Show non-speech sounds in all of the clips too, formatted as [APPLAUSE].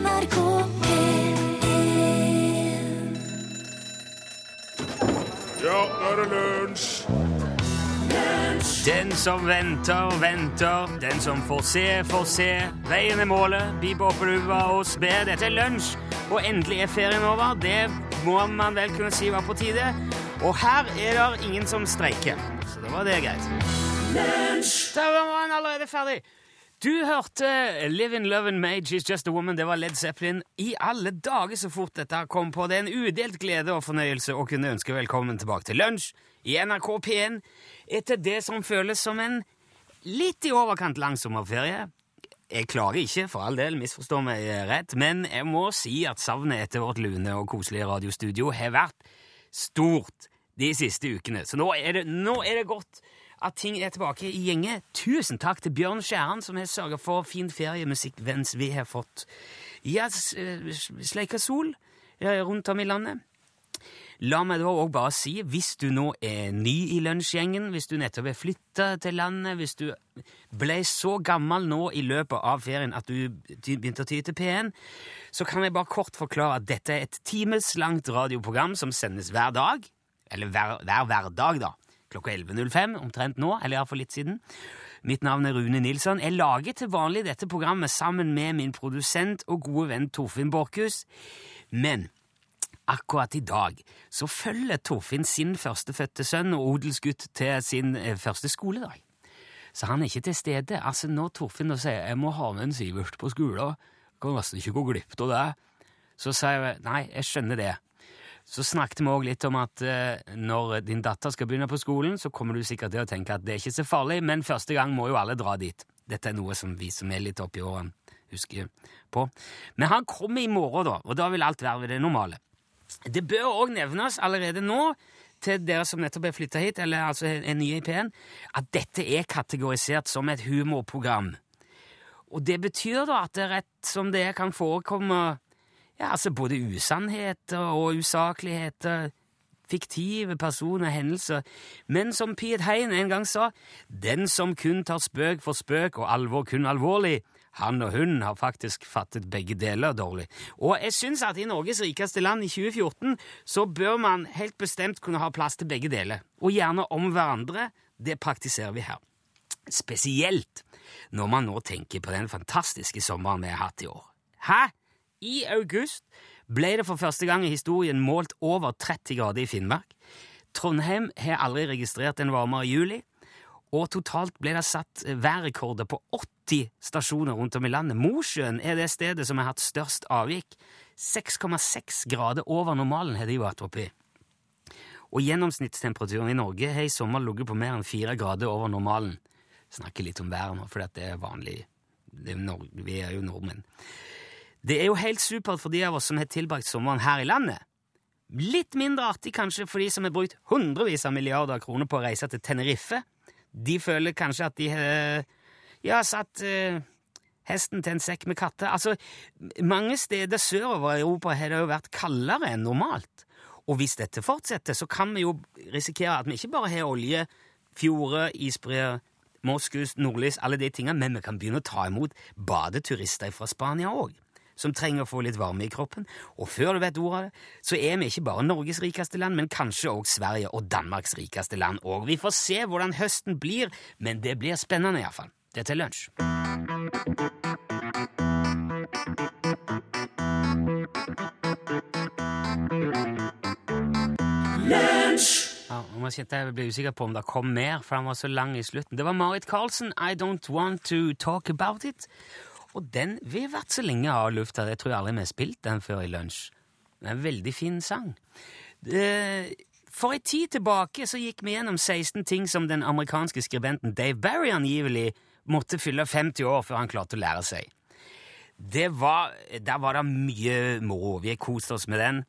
NRK P1 Ja, nå er det lunsj! Den som venter, venter. Den som får se, får se. Veien er målet. Bib opp luva og spe. Dette er lunsj, og endelig er ferien over. Det må man vel kunne si var på tide. Og her er det ingen som streiker. Så da var det greit. Lunsj! Da var han allerede ferdig. Du hørte 'Livin' Lovin' Made, She's Just a Woman. Det var Led Zeppelin. I alle dager så fort dette kom på. Det er en udelt glede og fornøyelse å kunne ønske velkommen tilbake til lunsj i NRK P1 etter det som føles som en litt i overkant lang sommerferie. Jeg klager ikke, for all del, misforstå meg rett, men jeg må si at savnet etter vårt lune og koselige radiostudio har vært stort de siste ukene. Så nå er det, nå er det godt at ting er tilbake i gjenge. Tusen takk til Bjørn Skjæran, som har sørga for fin feriemusikk mens vi har fått ja, eh, sleika sol eh, rundt om i landet. La meg da også bare si, hvis du nå er ny i lunsjgjengen, hvis du nettopp er flytta til landet, hvis du ble så gammel nå i løpet av ferien at du begynte å ty til P1, så kan jeg bare kort forklare at dette er et timeslangt radioprogram som sendes hver dag, eller hver, hver da, klokka 11.05, omtrent nå, eller iallfall litt siden. Mitt navn er Rune Nilsson. Jeg lager til vanlig dette programmet sammen med min produsent og gode venn Torfinn Borchhus, men akkurat i dag så følger Torfinn sin førstefødte sønn og odelsgutt til sin eh, første skoledag. Så han er ikke til stede. Altså Når Torfinn sier jeg må ha med en Sivert på skolen, kan nesten ikke gå glipp av det, så sier jeg nei, jeg skjønner det. Så snakket vi òg litt om at eh, når din datter skal begynne på skolen, så kommer du sikkert til å tenke at det er ikke så farlig, men første gang må jo alle dra dit. Dette er noe som vi som er litt oppi årene, husker på. Men han kommer i morgen, da, og da vil alt være ved det normale. Det bør òg nevnes allerede nå, til dere som nettopp er flytta hit, eller altså er nye i P1, at dette er kategorisert som et humorprogram. Og det betyr da at det rett som det er kan forekomme ja, altså både usannheter og usakligheter, fiktive personer, hendelser. Men som Piet Hein en gang sa, den som kun tar spøk for spøk og alvor kun alvorlig, han og hun har faktisk fattet begge deler dårlig. Og jeg syns at i Norges rikeste land i 2014 så bør man helt bestemt kunne ha plass til begge deler, og gjerne om hverandre. Det praktiserer vi her. Spesielt når man nå tenker på den fantastiske sommeren vi har hatt i år. Hæ? I august ble det for første gang i historien målt over 30 grader i Finnmark. Trondheim har aldri registrert en varmere juli, og totalt ble det satt værrekorder på 80 stasjoner rundt om i landet. Mosjøen er det stedet som har hatt størst avvik. 6,6 grader over normalen har de vært oppi. Og gjennomsnittstemperaturen i Norge har i sommer ligget på mer enn 4 grader over normalen. Snakker litt om været nå, for det er vanlig. Det er vi er jo nordmenn. Det er jo helt supert for de av oss som har tilbrakt sommeren her i landet. Litt mindre artig kanskje for de som har brukt hundrevis av milliarder kroner på å reise til Tenerife. De føler kanskje at de har ja, satt eh, hesten til en sekk med katter. Altså, mange steder sørover i Europa har det jo vært kaldere enn normalt. Og hvis dette fortsetter, så kan vi jo risikere at vi ikke bare har olje, fjorder, isbreer, moskus, nordlys, alle de tingene, men vi kan begynne å ta imot badeturister fra Spania òg som trenger å få litt varme i kroppen. Og før du vet ordet av det, så er vi ikke bare Norges rikeste land, men kanskje også Sverige og Danmarks rikeste land. Og vi får se hvordan høsten blir, men det blir spennende iallfall. Det er til lunsj. Ja, nå kjente jeg ble usikker på om det kom mer, for han var så lang i slutten. Det var Marit Karlsen, I Don't Want To Talk About It. Og den vi har vært så lenge av lufta, jeg tror aldri vi har spilt den før i lunsj. Det er en veldig fin sang. For en tid tilbake så gikk vi gjennom 16 ting som den amerikanske skribenten Dave Barry angivelig måtte fylle 50 år før han klarte å lære seg. Det var, der var det mye moro. Vi har kost oss med den.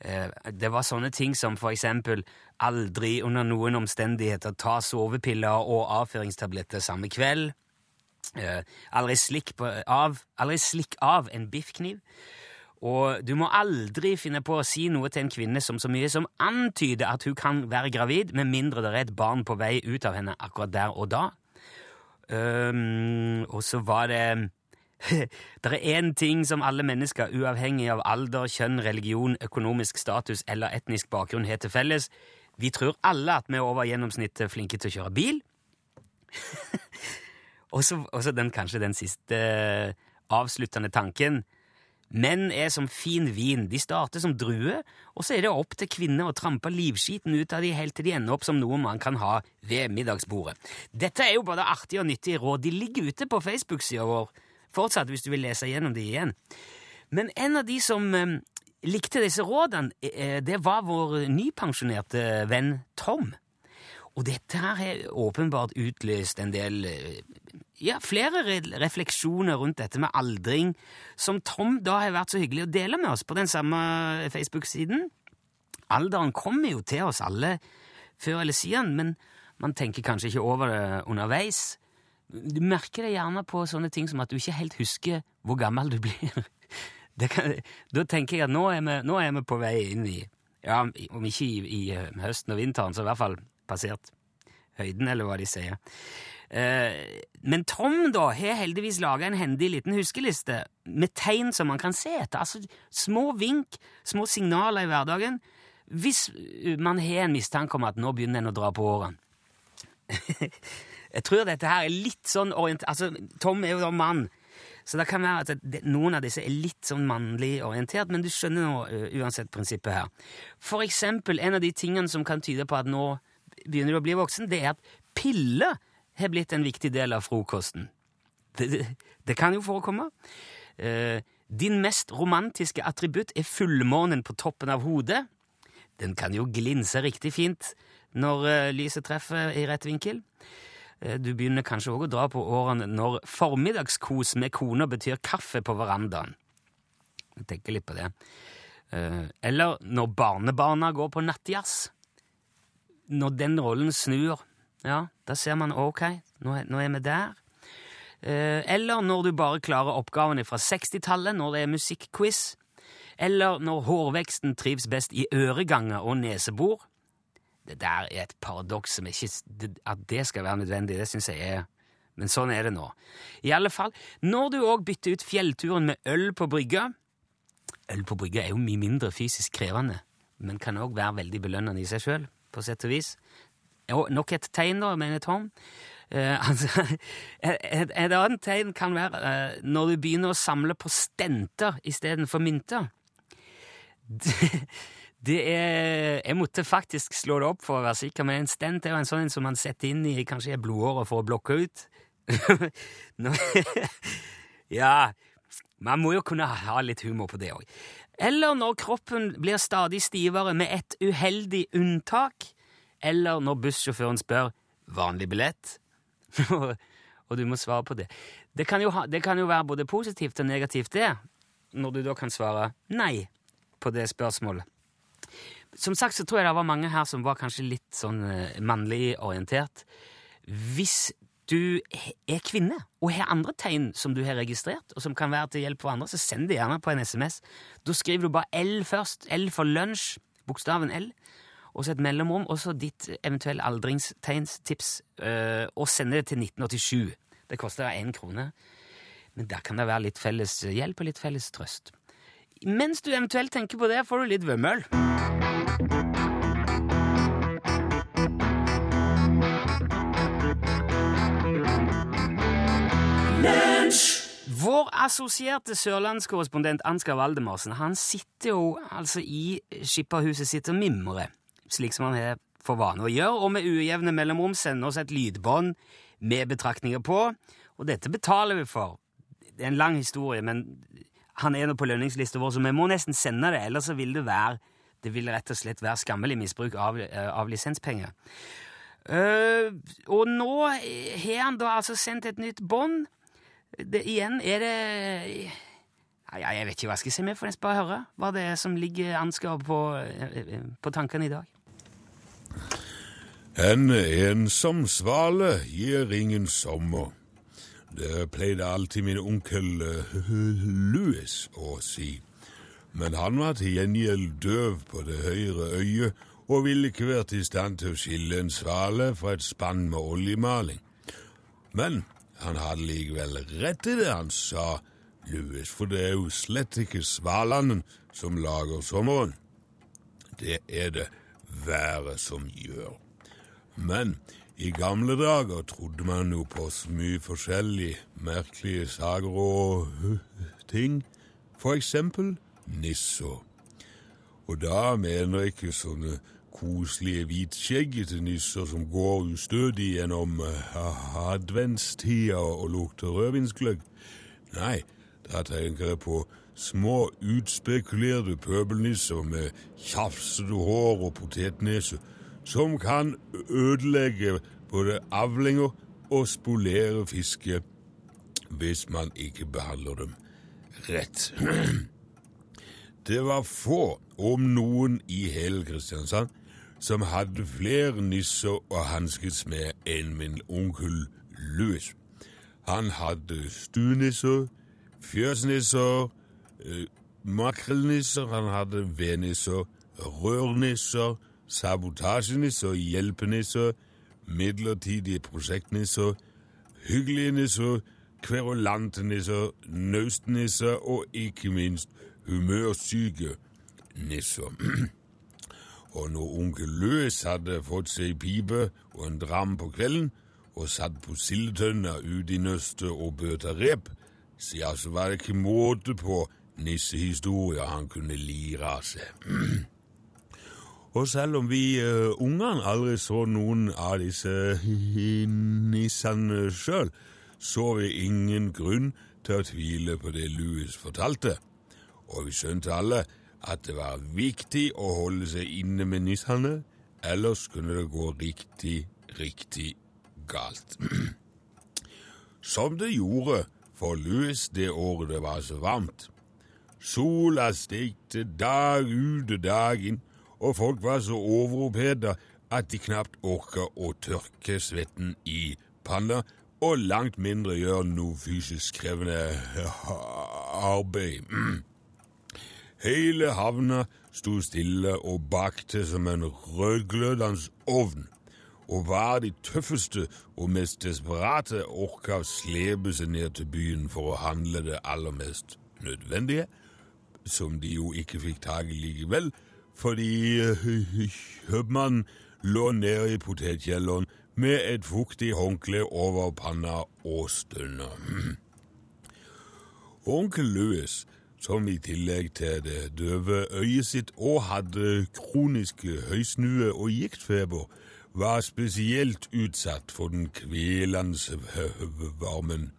Eh, Det var sånne ting som for eksempel aldri under noen omstendigheter ta sovepiller og avføringstabletter samme kveld. Eh, aldri slikk, på, av, aldri slikk av en biffkniv. Og du må aldri finne på å si noe til en kvinne som så mye som antyder at hun kan være gravid, med mindre det er et barn på vei ut av henne akkurat der og da. Um, og så var det [LAUGHS] Det er én ting som alle mennesker, uavhengig av alder, kjønn, religion, økonomisk status eller etnisk bakgrunn, har til felles. Vi tror alle at vi er over gjennomsnittet flinke til å kjøre bil. [LAUGHS] og så den, kanskje den siste avsluttende tanken. Menn er som fin vin. De starter som druer, og så er det opp til kvinner å trampe livskiten ut av de helt til de ender opp som noe man kan ha ved middagsbordet. Dette er jo både artig og nyttige råd. De ligger ute på Facebook-sida vår fortsatt, hvis du vil lese gjennom de igjen. Men en av de som eh, likte disse rådene, eh, det var vår nypensjonerte venn Tom. Og dette her har åpenbart utløst en del eh, ja, flere refleksjoner rundt dette med aldring, som Tom da har vært så hyggelig å dele med oss på den samme Facebook-siden. Alderen kommer jo til oss alle før eller siden, men man tenker kanskje ikke over det underveis. Du merker det gjerne på sånne ting som at du ikke helt husker hvor gammel du blir. [LAUGHS] Kan, da tenker jeg at nå er, vi, nå er vi på vei inn i ja, Om ikke i, i høsten og vinteren, så i hvert fall passert høyden, eller hva de sier. Eh, men Tom da har heldigvis laga en hendig liten huskeliste med tegn som man kan se etter. Altså små vink, små signaler i hverdagen, hvis man har en mistanke om at nå begynner en å dra på årene. [LAUGHS] Jeg tror dette her er litt sånn orient... Altså, Tom er jo da mann, så det kan være at noen av disse er litt sånn mannlig orientert, men du skjønner nå uh, uansett prinsippet her. For eksempel, en av de tingene som kan tyde på at nå begynner du å bli voksen, det er at piller har blitt en viktig del av frokosten. Det, det, det kan jo forekomme. Eh, din mest romantiske attributt er fullmånen på toppen av hodet. Den kan jo glinse riktig fint når eh, lyset treffer i rett vinkel. Eh, du begynner kanskje òg å dra på årene når formiddagskos med kona betyr kaffe på verandaen. Jeg tenker litt på det. Eh, eller når barnebarna går på nattjazz. Når den rollen snur ja, da ser man ok, nå er, nå er vi der. Eh, eller når du bare klarer oppgavene fra 60-tallet, når det er musikkquiz. Eller når hårveksten trives best i øreganger og nesebor. Det der er et paradoks som ikke At det skal være nødvendig, det syns jeg er Men sånn er det nå. I alle fall, når du òg bytter ut fjellturen med øl på brygga Øl på brygga er jo mye mindre fysisk krevende, men kan òg være veldig belønnende i seg sjøl, på sett og vis. Og nok et tegn, da, mener Tom. Uh, [LAUGHS] altså, et, et, annet tegn kan være uh, når du begynner å samle på stenter istedenfor mynter. Det, det, er Jeg måtte faktisk slå det opp for å være sikker, men en stent er jo en sånn som man setter inn i kanskje blodåret for å blokke ut. [LAUGHS] [LAUGHS] ja, man må jo kunne ha litt humor på det òg. Eller når kroppen blir stadig stivere med et uheldig unntak eller når bussjåføren spør 'vanlig billett', [LAUGHS] og du må svare på det. Det kan, ha, det kan, jo være både positivt og negativt, det, når du da kan svare nei på det spørsmålet. Som sagt så tror jeg det var mange her som var kanskje litt sånn uh, mannlig orientert. Hvis du er kvinne og har andre tegn som du har registrert, og som kan være til hjelp for andre, så send det gjerne på en SMS. Da skriver du bare L først. L for lunsj, bokstaven L og så et mellomrom, og så ditt eventuelle aldringstegnstips, øh, og sende det til 1987. Det koster én krone. Men der kan det være litt felles hjelp og litt felles trøst. Mens du eventuelt tenker på det, får du litt vømmøl. Vår assosierte sørlandskorrespondent Ansgar Valdemarsen han sitter jo altså i skipperhuset sitt og mimrer slik som han har for vane å gjøre, og med ujevne mellomrom sender oss et lydbånd med betraktninger på. Og dette betaler vi for. Det er en lang historie, men han er nå på lønningslista vår, så vi må nesten sende det, ellers så vil det være det vil rett og slett være skammelig misbruk av, eh, av lisenspenger. Uh, og nå har han da altså sendt et nytt bånd. Igjen er det ja, Jeg vet ikke hva jeg skal si. for får nesten bare høre hva det er som ligger Ansgar på, eh, på tankene i dag. En ensom svale gir ingen sommer. Det pleide alltid min onkel uh, Louis å si. Men han var til gjengjeld døv på det høyre øyet og ville ikke vært i stand til å skille en svale fra et spann med oljemaling. Men han hadde likevel rett i det han sa, Louis, for det er jo slett ikke svalene som lager sommeren. Det er det været som gjør. Men i gamle dager trodde man jo på så mye forskjellig, merkelige saker og ting. For eksempel nisser. Og da mener jeg ikke sånne koselige hvitskjeggete nisser som går ustødig gjennom adventstida og lukter rødvinsgløgg. Nei, da tenker jeg på små, utspekulerte pøbelnisser med tjafsete hår og potetnese, som kan ødelegge både avlinger og spolere fiske hvis man ikke behandler dem rett. [CLEARS THROAT] Det var få, om noen, i hele Kristiansand som hadde flere nisser å hanskes med enn min onkel Louis. Han hadde stuenisser, fjøsnisser, makrellnisser, han hadde vednisser, rørnisser, sabotasjenisser, hjelpenisser, midlertidige prosjektnisser, hyggelige nisser, kverulantenisser, naustnisser og ikke minst humørsyke nisser. [CLEARS THROAT] og når onkel Løs hadde fått seg pipe og en dram på kvelden og satt på sildetønna ute i nøstet og bøta rep, så var det ikke måte på nissehistorier han kunne lire av seg. [CLEARS THROAT] Og selv om vi uh, ungene aldri så noen av disse nissene sjøl, så vi ingen grunn til å tvile på det Louis fortalte. Og vi skjønte alle at det var viktig å holde seg inne med nissene, ellers kunne det gå riktig, riktig galt. [CLEARS THROAT] Som det gjorde for Louis det året det var så varmt. Sola stekte dag ut og dag inn, og folk var så overoppheta at de knapt orka å tørke svetten i panna, og langt mindre gjøre noe fysisk krevende [LAUGHS] arbeid. [CLEARS THROAT] Hele havna sto stille og bakte som en rødglødende ovn, og bare de tøffeste og mest desperate orka å slepe seg ned til byen for å handle det aller mest nødvendige, som de jo ikke fikk tak i likevel, fordi [LAUGHS] kjøpmannen lå nede i potetkjelleren med et fuktig håndkle over panna og stønna. [CLEARS THROAT] Onkel Louis, som i tillegg til det døve øyet sitt og hadde kronisk høysnue og giktfeber, var spesielt utsatt for den kvelende varmen,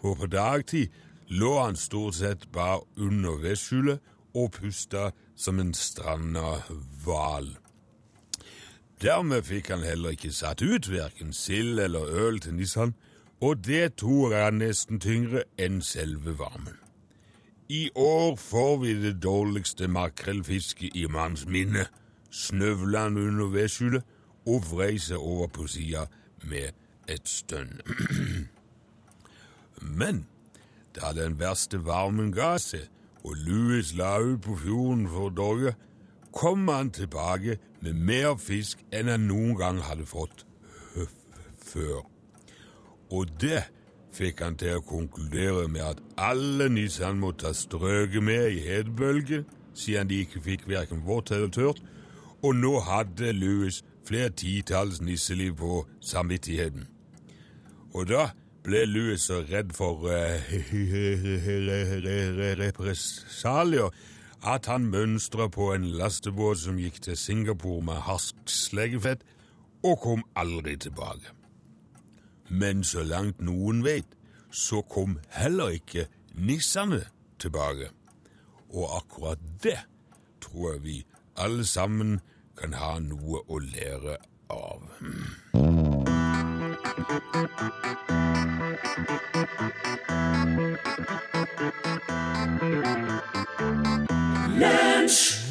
og på dagtid lå han stort sett bare under vedskjulet og pusta som en stranda hval. Dermed fikk han heller ikke satt ut verken sild eller øl til nissene, og det tror jeg er nesten tyngre enn selve varmen. I år får vi det dårligste makrellfisket i manns minne, snøvla han under vedskjulet og vrei seg over på sida med et stønn. [CLEARS THROAT] Men da den verste varmen ga seg, og Louis la ut på fjorden for å dogge, kom han tilbake med mer fisk enn han noen gang hadde fått før. Og det fikk han til å konkludere med at alle nissene måtte ha strøket med i hedebølge, siden de ikke fikk verken vått eller tørt, og nå hadde Louis flere titalls nisseliv på samvittigheten. Og da ble Louis så redd for [LAUGHS] represalier at han mønstra på en lastebåt som gikk til Singapore med harskt slegefett, og kom aldri tilbake. Men så langt noen vet, så kom heller ikke nissene tilbake. Og akkurat det tror jeg vi alle sammen kan ha noe å lære av.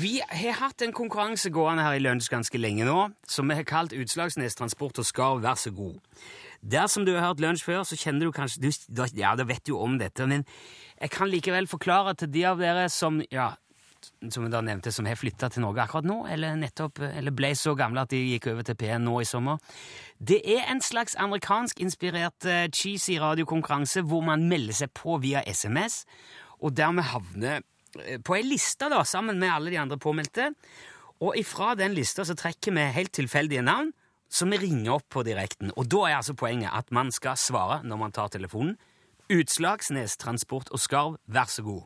Vi har hatt en konkurranse gående her i Lunsj ganske lenge nå, som vi har kalt Utslagsnes Transport og Skarv, vær så god. Dersom du har hørt Lunsj før, så kjenner du kanskje du, Ja, da vet du om dette, men jeg kan likevel forklare til de av dere som ja, som jeg da nevnte, som har flytta til Norge akkurat nå, eller nettopp, eller ble så gamle at de gikk over til P1 nå i sommer. Det er en slags amerikansk-inspirert uh, cheesy radiokonkurranse hvor man melder seg på via SMS, og dermed havner uh, på ei liste da, sammen med alle de andre påmeldte. Og ifra den lista så trekker vi helt tilfeldige navn som vi ringer opp på direkten. Og da er altså poenget at man skal svare når man tar telefonen. Utslagsnes Transport og Skarv, vær så god.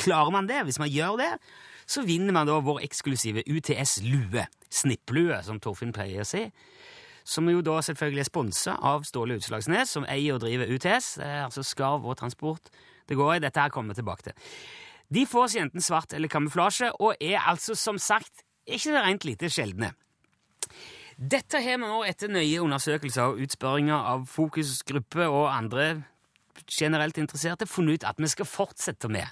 Klarer man det, hvis man gjør det, så vinner man da vår eksklusive UTS-lue, snipplue, som Torfinn pleier å si, som jo da selvfølgelig er sponsa av Ståle Utslagsnes, som eier og driver UTS, altså Skarv og Transport. Det går i, dette her kommer vi tilbake til. De får seg enten svart eller kamuflasje, og er altså som sagt ikke det rent lite sjeldne. Dette har vi nå etter nøye undersøkelser og utspørringer av fokusgruppe og andre generelt interesserte funnet ut at vi skal fortsette med.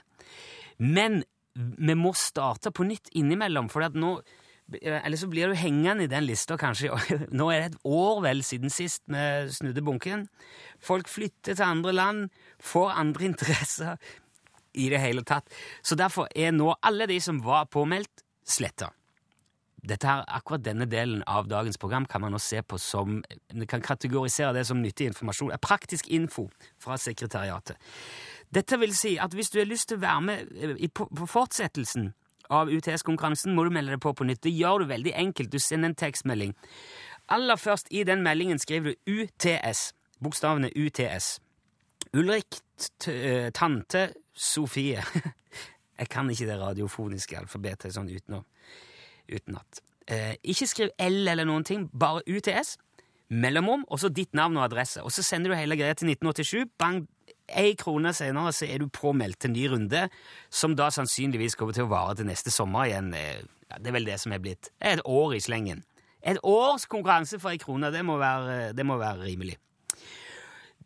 Men vi må starte på nytt innimellom, for nå eller så blir du hengende i den lista, kanskje. [LAUGHS] Nå er det et år vel siden sist vi snudde bunken. Folk flytter til andre land, får andre [LAUGHS] interesser i det hele tatt. Så derfor er nå alle de som var påmeldt, sletta. Akkurat denne delen av dagens program kan man nå se på som Vi kan kategorisere det som nyttig informasjon. Praktisk info fra sekretariatet. Dette vil si at hvis du har lyst til å være med eh, på, fortsettelsen av UTS-konkurransen, må du melde deg på på nytt. Det gjør du veldig enkelt. Du sender en tekstmelding. Aller først i den meldingen skriver du UTS. Bokstavene UTS. Ulrik, eh, tante, Sofie. [LAUGHS] Jeg kan ikke det radiofoniske alfabetet sånn utenom utenat. Eh, ikke skriv L eller noen ting, bare UTS, mellomrom, og så ditt navn og adresse. Og så sender du hele greia til 1987. Bang! Ei krone senere så er du påmeldt til ny runde, som da sannsynligvis kommer til å vare til neste sommer igjen. Eh, ja, det er vel det som er blitt. Et år i slengen. Et års konkurranse for ei krone, det må være, det må være rimelig.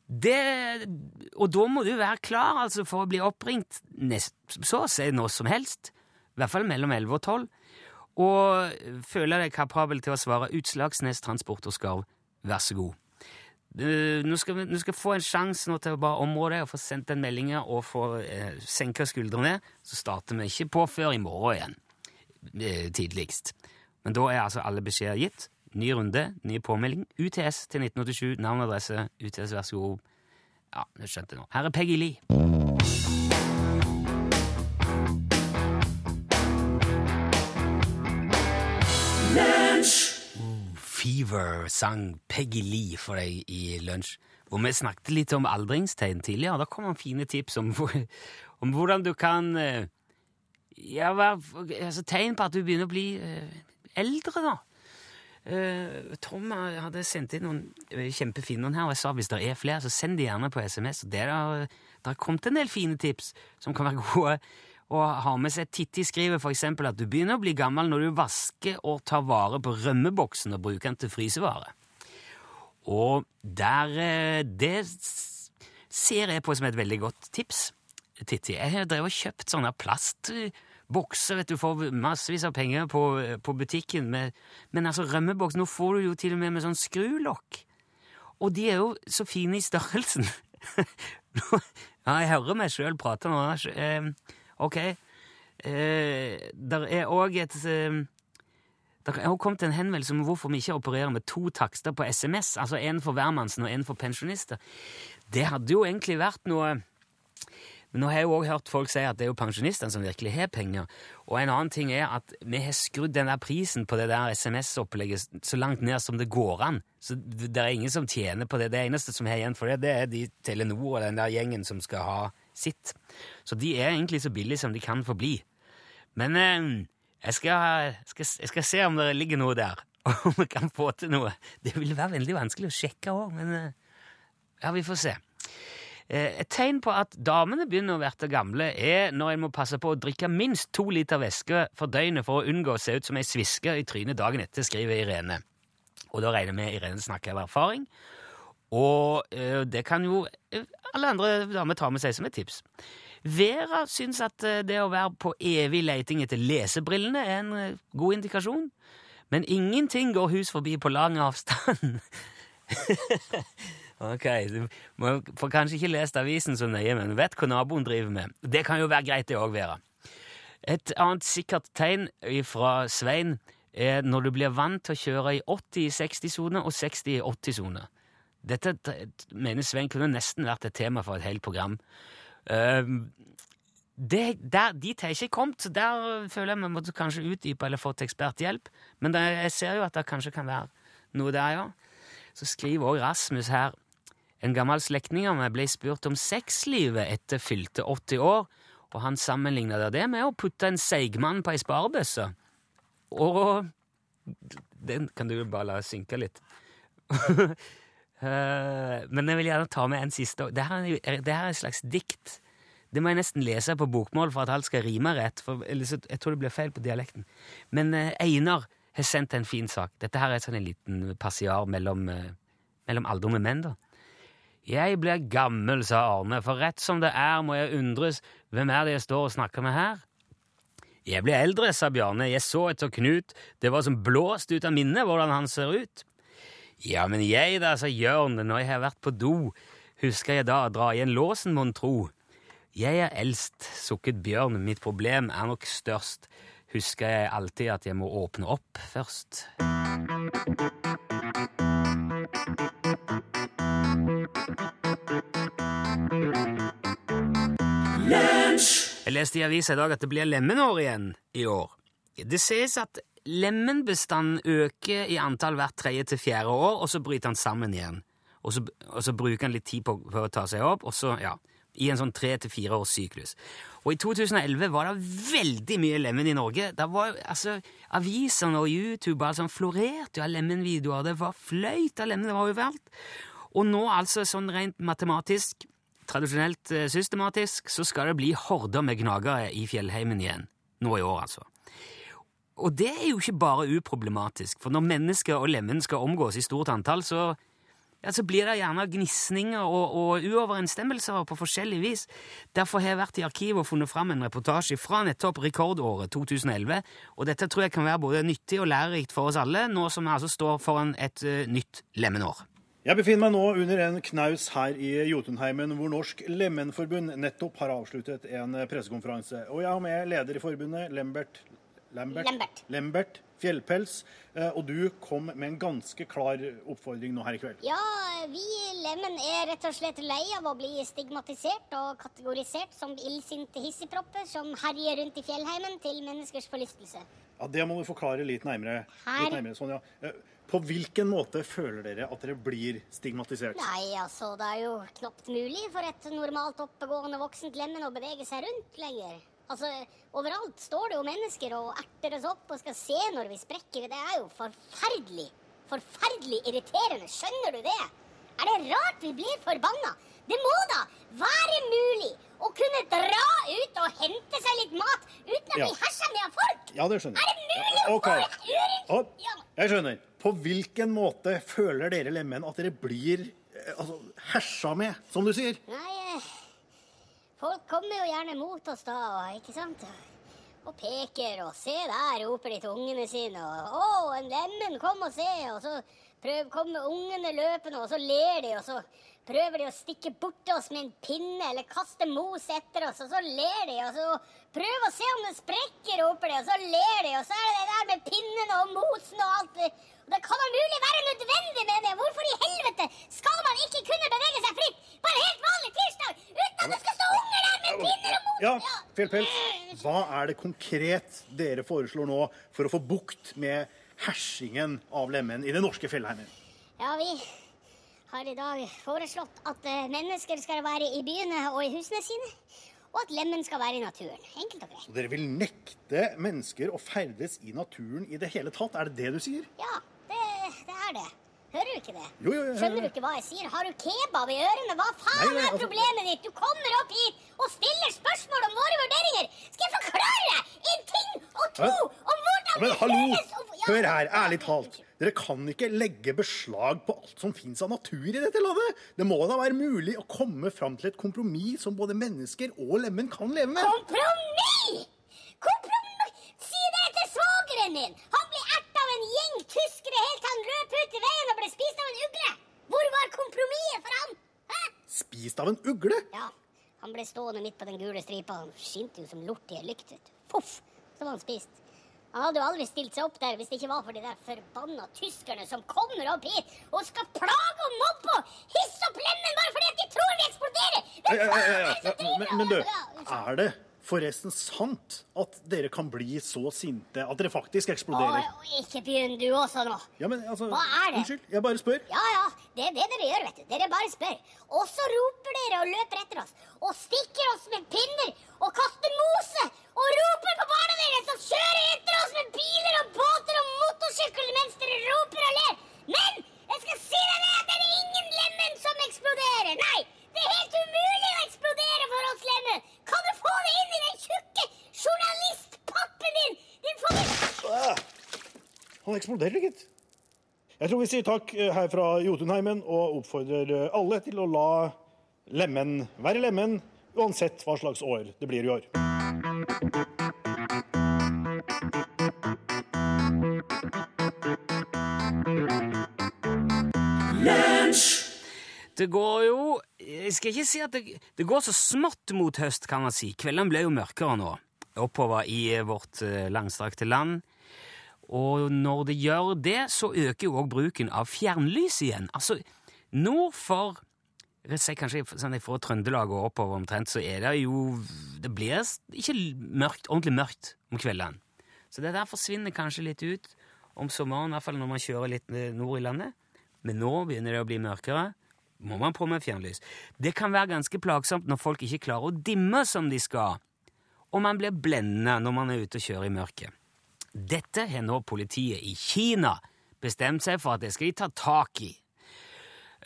Det, og da må du være klar altså, for å bli oppringt nest, så å si når som helst. I hvert fall mellom 11 og 12 og føler deg kapabel til å svare Utslagsnes Transport og Skarv, vær så god. Nå skal, vi, nå skal få en sjanse nå til å bare områ deg og få sendt den meldinga og få eh, senka skuldrene. Så starter vi ikke på før i morgen igjen, eh, tidligst. Men da er altså alle beskjeder gitt. Ny runde, ny påmelding. UTS til 1987, navn og adresse. UTS, vær så god. Ja, du skjønte nå. Her er Peggy Lee. Fever sang Peggy Lee for deg i lunsj. Hvor vi snakket litt om aldringstegn tidligere. Da kom han fine tips om, om hvordan du kan eh, ja, altså, Tegn på at du begynner å bli uh, eldre, da. Uh, Tom hadde sendt inn noen kjempefine noen her, og jeg sa hvis det er flere, så send de gjerne på SMS. Det har kommet en del fine tips som kan være gode og har med seg Titti skriver f.eks. at du begynner å bli gammel når du vasker og tar vare på rømmeboksen og bruker den til frysevare. Og der eh, Det ser jeg på som et veldig godt tips, Titti. Jeg har drevet og kjøpt sånne plastbokser, vet du, for massevis av penger på, på butikken, med, men altså rømmeboks Nå får du jo til og med med sånn skrulokk. Og de er jo så fine i størrelsen. [LAUGHS] ja, jeg hører meg sjøl prate nå. Ok. Eh, der er òg et eh, Det har kommet en henvendelse om hvorfor vi ikke opererer med to takster på SMS, altså en for hvermannsen og en for pensjonister. Det hadde jo egentlig vært noe men nå har jeg jo også hørt folk si at det er jo pensjonistene som virkelig har penger. Og en annen ting er at vi har skrudd den der prisen på det der SMS-opplegget så langt ned som det går an. Så det er ingen som tjener på det. Det eneste som har igjen for det, det er de Telenor og den der gjengen som skal ha sitt. Så de er egentlig så billige som de kan få bli. Men eh, jeg, skal, skal, jeg, skal, se om det ligger noe der, og [LAUGHS] om vi kan få til noe. Det vil være veldig vanskelig å sjekke òg, men eh, ja, vi får se. Eh, et tegn på at damene begynner å bli gamle, er når en må passe på å drikke minst to liter væske for døgnet for å unngå å se ut som ei sviske i trynet dagen etter, skriver Irene. Og da regner vi Irene snakker av erfaring. Og øh, det kan jo alle andre damer ta med seg som et tips. Vera syns at eh, det å være på evig leiting etter lesebrillene er en eh, god indikasjon. Men ingenting går hus forbi på lang avstand. [LAUGHS] ok, du får kanskje ikke lest avisen så nøye, men vet hva naboen driver med. Det kan jo være greit, det òg, Vera. Et annet sikkert tegn fra Svein er når du blir vant til å kjøre i 80 i 60-sone og 60 i 80-sone. Dette mener Svein kunne nesten vært et tema for et helt program. Uh, det, der, dit har jeg ikke kommet, så der føler jeg vi måtte kanskje utdype eller fått eksperthjelp. Men det, jeg ser jo at det kanskje kan være noe der, ja. Så skriver også Rasmus her En gammel slektning av meg ble spurt om sexlivet etter fylte 80 år, og han sammenligna det med å putte en seigmann på ei sparebøsse. Og Den kan du jo bare la synke litt. [LAUGHS] Eh, Men jeg vil gjerne ta med en siste. Det her er, det her er et slags dikt. Det må jeg nesten lese på bokmål for at alt skal rime rett. For jeg tror det blir feil på dialekten. Men eh, Einar har sendt en fin sak. Dette her er sånn en liten passiar mellom, eh, mellom aldrende menn. da. Jeg blir gammel, sa Arne, for rett som det er må jeg undres, hvem er det jeg står og snakker med her? Jeg blir eldre, sa Bjarne, jeg så etter Knut, det var som blåst ut av minnet hvordan han ser ut. Ja, men jeg da, sa Jørn, når jeg har vært på do, husker jeg da å dra igjen låsen, mon tro. Jeg er eldst, sukket Bjørn, mitt problem er nok størst. Husker jeg alltid at jeg må åpne opp først. Jeg leste i avisa i dag at det blir lemenår igjen i år. Det sies at lemenbestanden øker i antall hvert tredje til fjerde år, og så bryter han sammen igjen. Og så, og så bruker han litt tid på, på å ta seg opp, og så, ja, i en sånn tre til fire års syklus. Og i 2011 var det veldig mye lemen i Norge. Det var, altså, Avisene og YouTube altså, florerte jo av lemenvideoer. Det var fløyt av lemen, det var overalt. Og nå, altså, sånn rent matematisk, tradisjonelt eh, systematisk, så skal det bli horder med gnagere i fjellheimen igjen. Nå i år, altså. Og det er jo ikke bare uproblematisk, for når mennesker og lemen skal omgås i stort antall, så, ja, så blir det gjerne gnisninger og, og uoverensstemmelser på forskjellig vis. Derfor har jeg vært i arkivet og funnet fram en reportasje fra nettopp rekordåret 2011, og dette tror jeg kan være både nyttig og lærerikt for oss alle, nå som vi altså står foran et uh, nytt lemenår. Jeg befinner meg nå under en knaus her i Jotunheimen, hvor Norsk Lemenforbund nettopp har avsluttet en pressekonferanse. Og jeg har med leder i forbundet, Lembert Lambert, Lambert. Lambert Fjellpels. Eh, Og du kom med en ganske klar oppfordring nå her i kveld. Ja, vi i Lemen er rett og slett lei av å bli stigmatisert og kategorisert som illsinte hissigpropper som herjer rundt i fjellheimen til menneskers forlystelse. Ja, Det må du forklare litt nærmere. Her. Litt nærmere Sonja. Eh, På hvilken måte føler dere at dere blir stigmatisert? Nei, altså, det er jo knapt mulig for et normalt oppegående voksent lemen å bevege seg rundt lenger. Altså, overalt står det jo mennesker og erter oss opp og skal se når vi sprekker. Det er jo forferdelig. Forferdelig irriterende. Skjønner du det? Er det rart vi blir forbanna? Det må da være mulig å kunne dra ut og hente seg litt mat uten å Ja. bli hersa med av folk! Ja, det skjønner jeg. Er det mulig å Ok. få et urent ja. jeg skjønner. På hvilken måte føler dere lemmen at dere blir eh, altså, hersa med, som du sier? Nei, eh, folk kommer jo gjerne mot oss da, ikke sant? Og peker, og se der, roper de til ungene sine, og å, en lemen, kom og se, og så prøv, kommer ungene løpende, og så ler de, og så prøver de å stikke bort oss med en pinne, eller kaste mos etter oss, og så ler de, og så prøv å se om den sprekker, roper de, og så ler de, og så er det det der med pinnene og mosen og alt. Og det kan da mulig være nødvendig, mener jeg. Hvorfor Ja, Fjellpels, hva er det konkret dere foreslår nå for å få bukt med hersingen av lemen i det norske fjellheimen? Ja, vi har i dag foreslått at eh, mennesker skal være i byene og i husene sine, og at lemmen skal være i naturen. Enkelt og greit. Så dere vil nekte mennesker å ferdes i naturen i det hele tatt? Er det det du sier? Ja, det, det er det. Hører du ikke det? Jo, jo, jo, Skjønner du ikke hva jeg sier? Har du kebab i ørene? Hva faen Nei, nei, er altså- problemet ditt? Du kommer opp hit og stiller spørsmål om våre vurderinger. Skal jeg forklare deg en ting og to Men- om hvordan Men vi hallo, føles og- Ja. hør her, ærlig talt. Dere kan ikke legge beslag på alt som fins av natur i dette landet. Det må da være mulig å komme fram til et kompromiss som både mennesker og lemen kan leve med. Kompromiss! Kompromiss! Si det til svogeren din! Han en gjeng tyskere helt til han løp ut i veien og ble spist av en ugle! Hvor var kompromisset for han? Hæ? Spist av en ugle? Ja, Han ble stående midt på den gule stripa. Han skinte jo som lort i ei lykt. Poff, så var han spist. Han hadde jo aldri stilt seg opp der hvis det ikke var for de der forbanna tyskerne som kommer opp hit og skal plage og mobbe og hisse opp lemmen bare fordi at de tror vi eksploderer! Hvem faen er det som driver Men, du, er det forresten sant at dere kan bli så sinte at dere faktisk Å, eksploderer? ikke begynn du også nå. Ja, men altså Hva er det? Unnskyld, jeg bare spør. Ja, ja, det er det dere gjør, vet du. Dere bare spør. Og så roper dere og løper etter oss. Og stikker oss med pinner og kaster mose. Og roper på barna deres som kjører etter oss med biler og båter og motorsykkel mens dere roper og ler. Men jeg skal si deg det at det er ingen lemen som eksploderer. Nei, det er helt umulig å eksplodere for oss lemen. Få det inn i den tjukke journalistpappen din? Din forbi... Han eksploderer, gitt. Jeg tror vi sier takk eh, her fra Jotunheimen og oppfordrer eh, alle til å la lemen være lemen, uansett hva slags år det blir i år. Det går jo Jeg skal ikke si at det, det går så smått mot høst, kan man si. Kveldene blir jo mørkere nå, oppover i vårt eh, langstrakte land. Og når det gjør det, så øker jo òg bruken av fjernlys igjen. Altså, nord for kanskje sånn Fra Trøndelag og oppover omtrent, så er det jo Det blir ikke mørkt, ordentlig mørkt om kveldene. Så det der forsvinner kanskje litt ut om sommeren, i hvert fall når man kjører litt eh, nord i landet. Men nå begynner det å bli mørkere. Må man på med fjernlys. Det kan være ganske plagsomt når folk ikke klarer å dimme som de skal, og man blir blendende når man er ute og kjører i mørket. Dette har nå politiet i Kina bestemt seg for at det skal de ta tak i.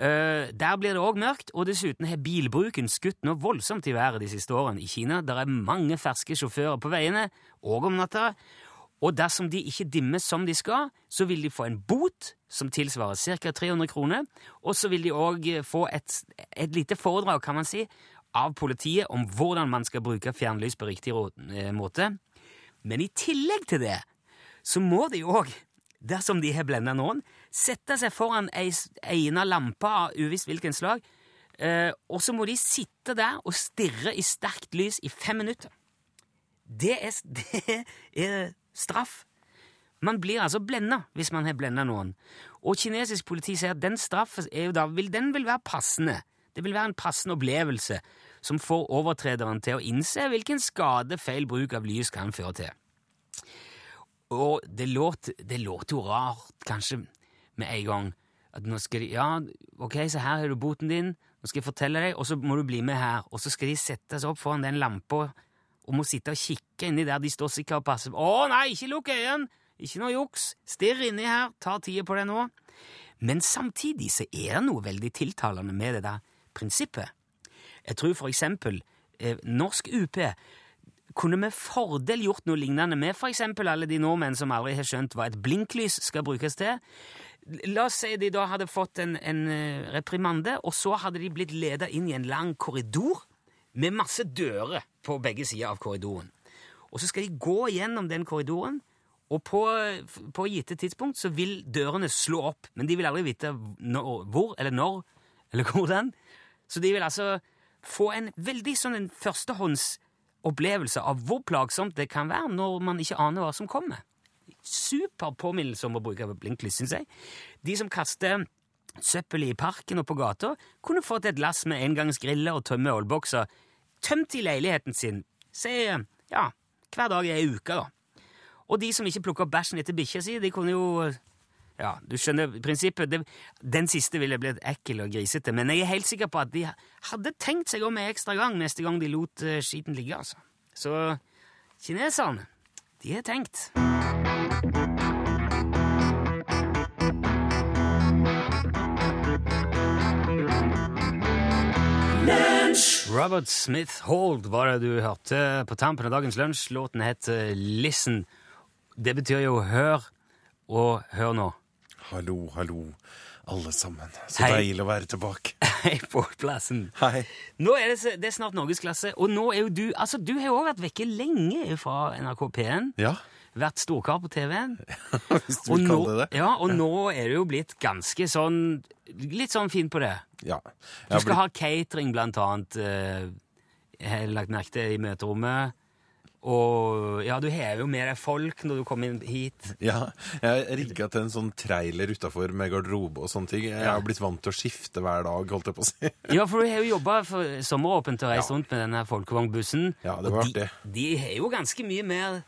Uh, der blir det òg mørkt, og dessuten har bilbruken skutt noe voldsomt i været de siste årene i Kina. Der er mange ferske sjåfører på veiene, òg om natta. Og dersom de ikke dimmer som de skal, så vil de få en bot som tilsvarer ca. 300 kroner. Og så vil de òg få et, et lite foredrag, kan man si, av politiet om hvordan man skal bruke fjernlys på riktig eh, måte. Men i tillegg til det så må de òg, dersom de har blenda noen, sette seg foran ei egna lampe av uvisst hvilken slag, eh, og så må de sitte der og stirre i sterkt lys i fem minutter. Det er, [LAUGHS] det er straff. Man blir altså blenda hvis man har blenda noen. Og kinesisk politi sier at den straffen vil, den vil være passende. Det vil være en passende opplevelse som får overtrederen til å innse hvilken skade feil bruk av lys kan føre til. Og det låter det låter jo rart, kanskje, med en gang. At nå skal de Ja, ok, så her har du boten din, nå skal jeg fortelle deg, og så må du bli med her. Og så skal de sette seg opp foran den lampa og må sitte og kikke inni der de står sikkert og passer på. Å nei, ikke lukk øynene! Ikke noe juks! Stirr inni her, ta tida på det nå. Men samtidig så er det noe veldig tiltalende med det der prinsippet. Jeg tror for eksempel eh, norsk UP kunne med fordel gjort noe lignende med for eksempel alle de nordmenn som aldri har skjønt hva et blinklys skal brukes til. La oss si de da hadde fått en, en eh, reprimande, og så hadde de blitt leda inn i en lang korridor med masse dører på begge sider av korridoren. Og så skal de gå gjennom den korridoren, og på, på gitte tidspunkt så vil dørene slå opp, men de vil aldri vite når, hvor eller når eller [LAUGHS] hvordan. Så de vil altså få en veldig sånn en førstehånds opplevelse av hvor plagsomt det kan være når man ikke aner hva som kommer. Super påminnelse om å bruke blinklys, syns jeg. De som kaster søppel i parken og på gata, kunne fått et lass med engangsgriller og tømme ølbokser tømt i leiligheten sin, si, ja, hver dag i ei uke, da. Og de som ikke plukker opp bæsjen etter bikkja si, de kunne jo Ja, du skjønner prinsippet. Det, den siste ville blitt ekkel og grisete, men jeg er helt sikker på at de hadde tenkt seg om en ekstra gang neste gang de lot eh, skiten ligge, altså. Så kineserne, de har tenkt. Robert Smith Hold var det du hørte på tampen av dagens lunsj. Låten het Listen. Det betyr jo hør, og hør nå. Hallo, hallo, alle sammen. Så Hei. deilig å være tilbake. [LAUGHS] Hei på plassen. Hei. Nå er det, det er snart norgesklasse, og nå er jo du Altså, du har jo vært vekke lenge fra NRK P1. Ja, Vært storkar på TV-en. [LAUGHS] hvis du vil nå, det det. Ja, og nå er du jo blitt ganske sånn Litt sånn fin på det. Ja. Du skal ha catering, blant annet. Jeg har lagt merke til i møterommet. Og ja, du har jo med deg folk når du kommer hit. Ja, jeg rigga til en sånn trailer utafor med garderobe og sånne ting. Jeg har blitt vant til å skifte hver dag, holdt jeg på å si. [LAUGHS] Ja, for du har jo jobba Sommeråpent og reist Ja. rundt med denne folkevognbussen. Ja, det og var de, artig. de har jo ganske mye mer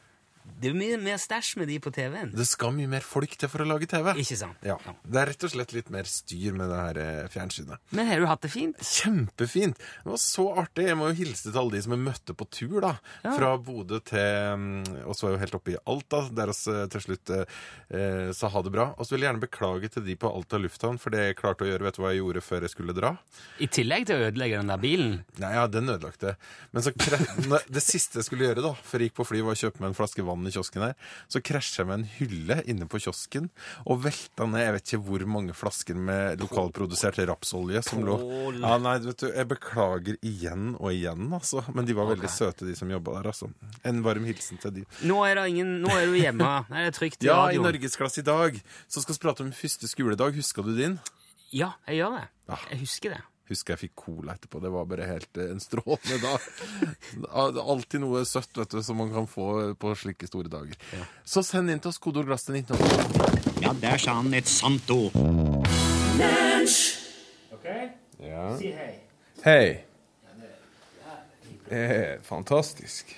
Det er mye mer stæsj med de på TV-en. Det skal mye mer folk til for å lage TV. Ikke sant? Ja, Det er rett og slett litt mer styr med det her eh, fjernsynet. Men har du hatt det fint? Kjempefint! Det var så artig. Jeg må jo hilse til alle de som jeg møtte på tur, da. Ja. Fra Bodø til Og så jeg jo helt oppe i Alta, der vi til slutt eh, sa ha det bra. Og så vil jeg gjerne beklage til de på Alta lufthavn for det jeg klarte å gjøre. Vet du hva jeg gjorde før jeg skulle dra? I tillegg til å ødelegge den der bilen? Nei, ja, den ødelagte. Men så [LAUGHS] det siste jeg skulle gjøre da, før jeg gikk på fly, var å kjøpe meg en flaske vann i kiosken her. Så krasja jeg med en hylle inne på kiosken og velta ned jeg vet ikke hvor mange flasker med lokalprodusert rapsolje som lå Ja, nei, vet du, Jeg beklager igjen og igjen, altså. Men de var veldig søte, de som jobba der. altså. En varm hilsen til de. Nå er, det ingen, nå er du hjemme. [LAUGHS] Er det trygt i Ja, i radioen. Norgesklasse i dag så skal vi prate om første skoledag. Husker du din? Ja, jeg gjør det. Ja. Jeg husker det. Husker jeg fikk cola etterpå. Det var bare helt eh, en strålende dag. [LAUGHS] Ja, Alltid noe søtt vet du, som man kan få på slike store dager. Så send inn til oss kodeord glass til 1980. Ja, der sa han et sant ord. Ja. Si hei. Hei. Det er fantastisk.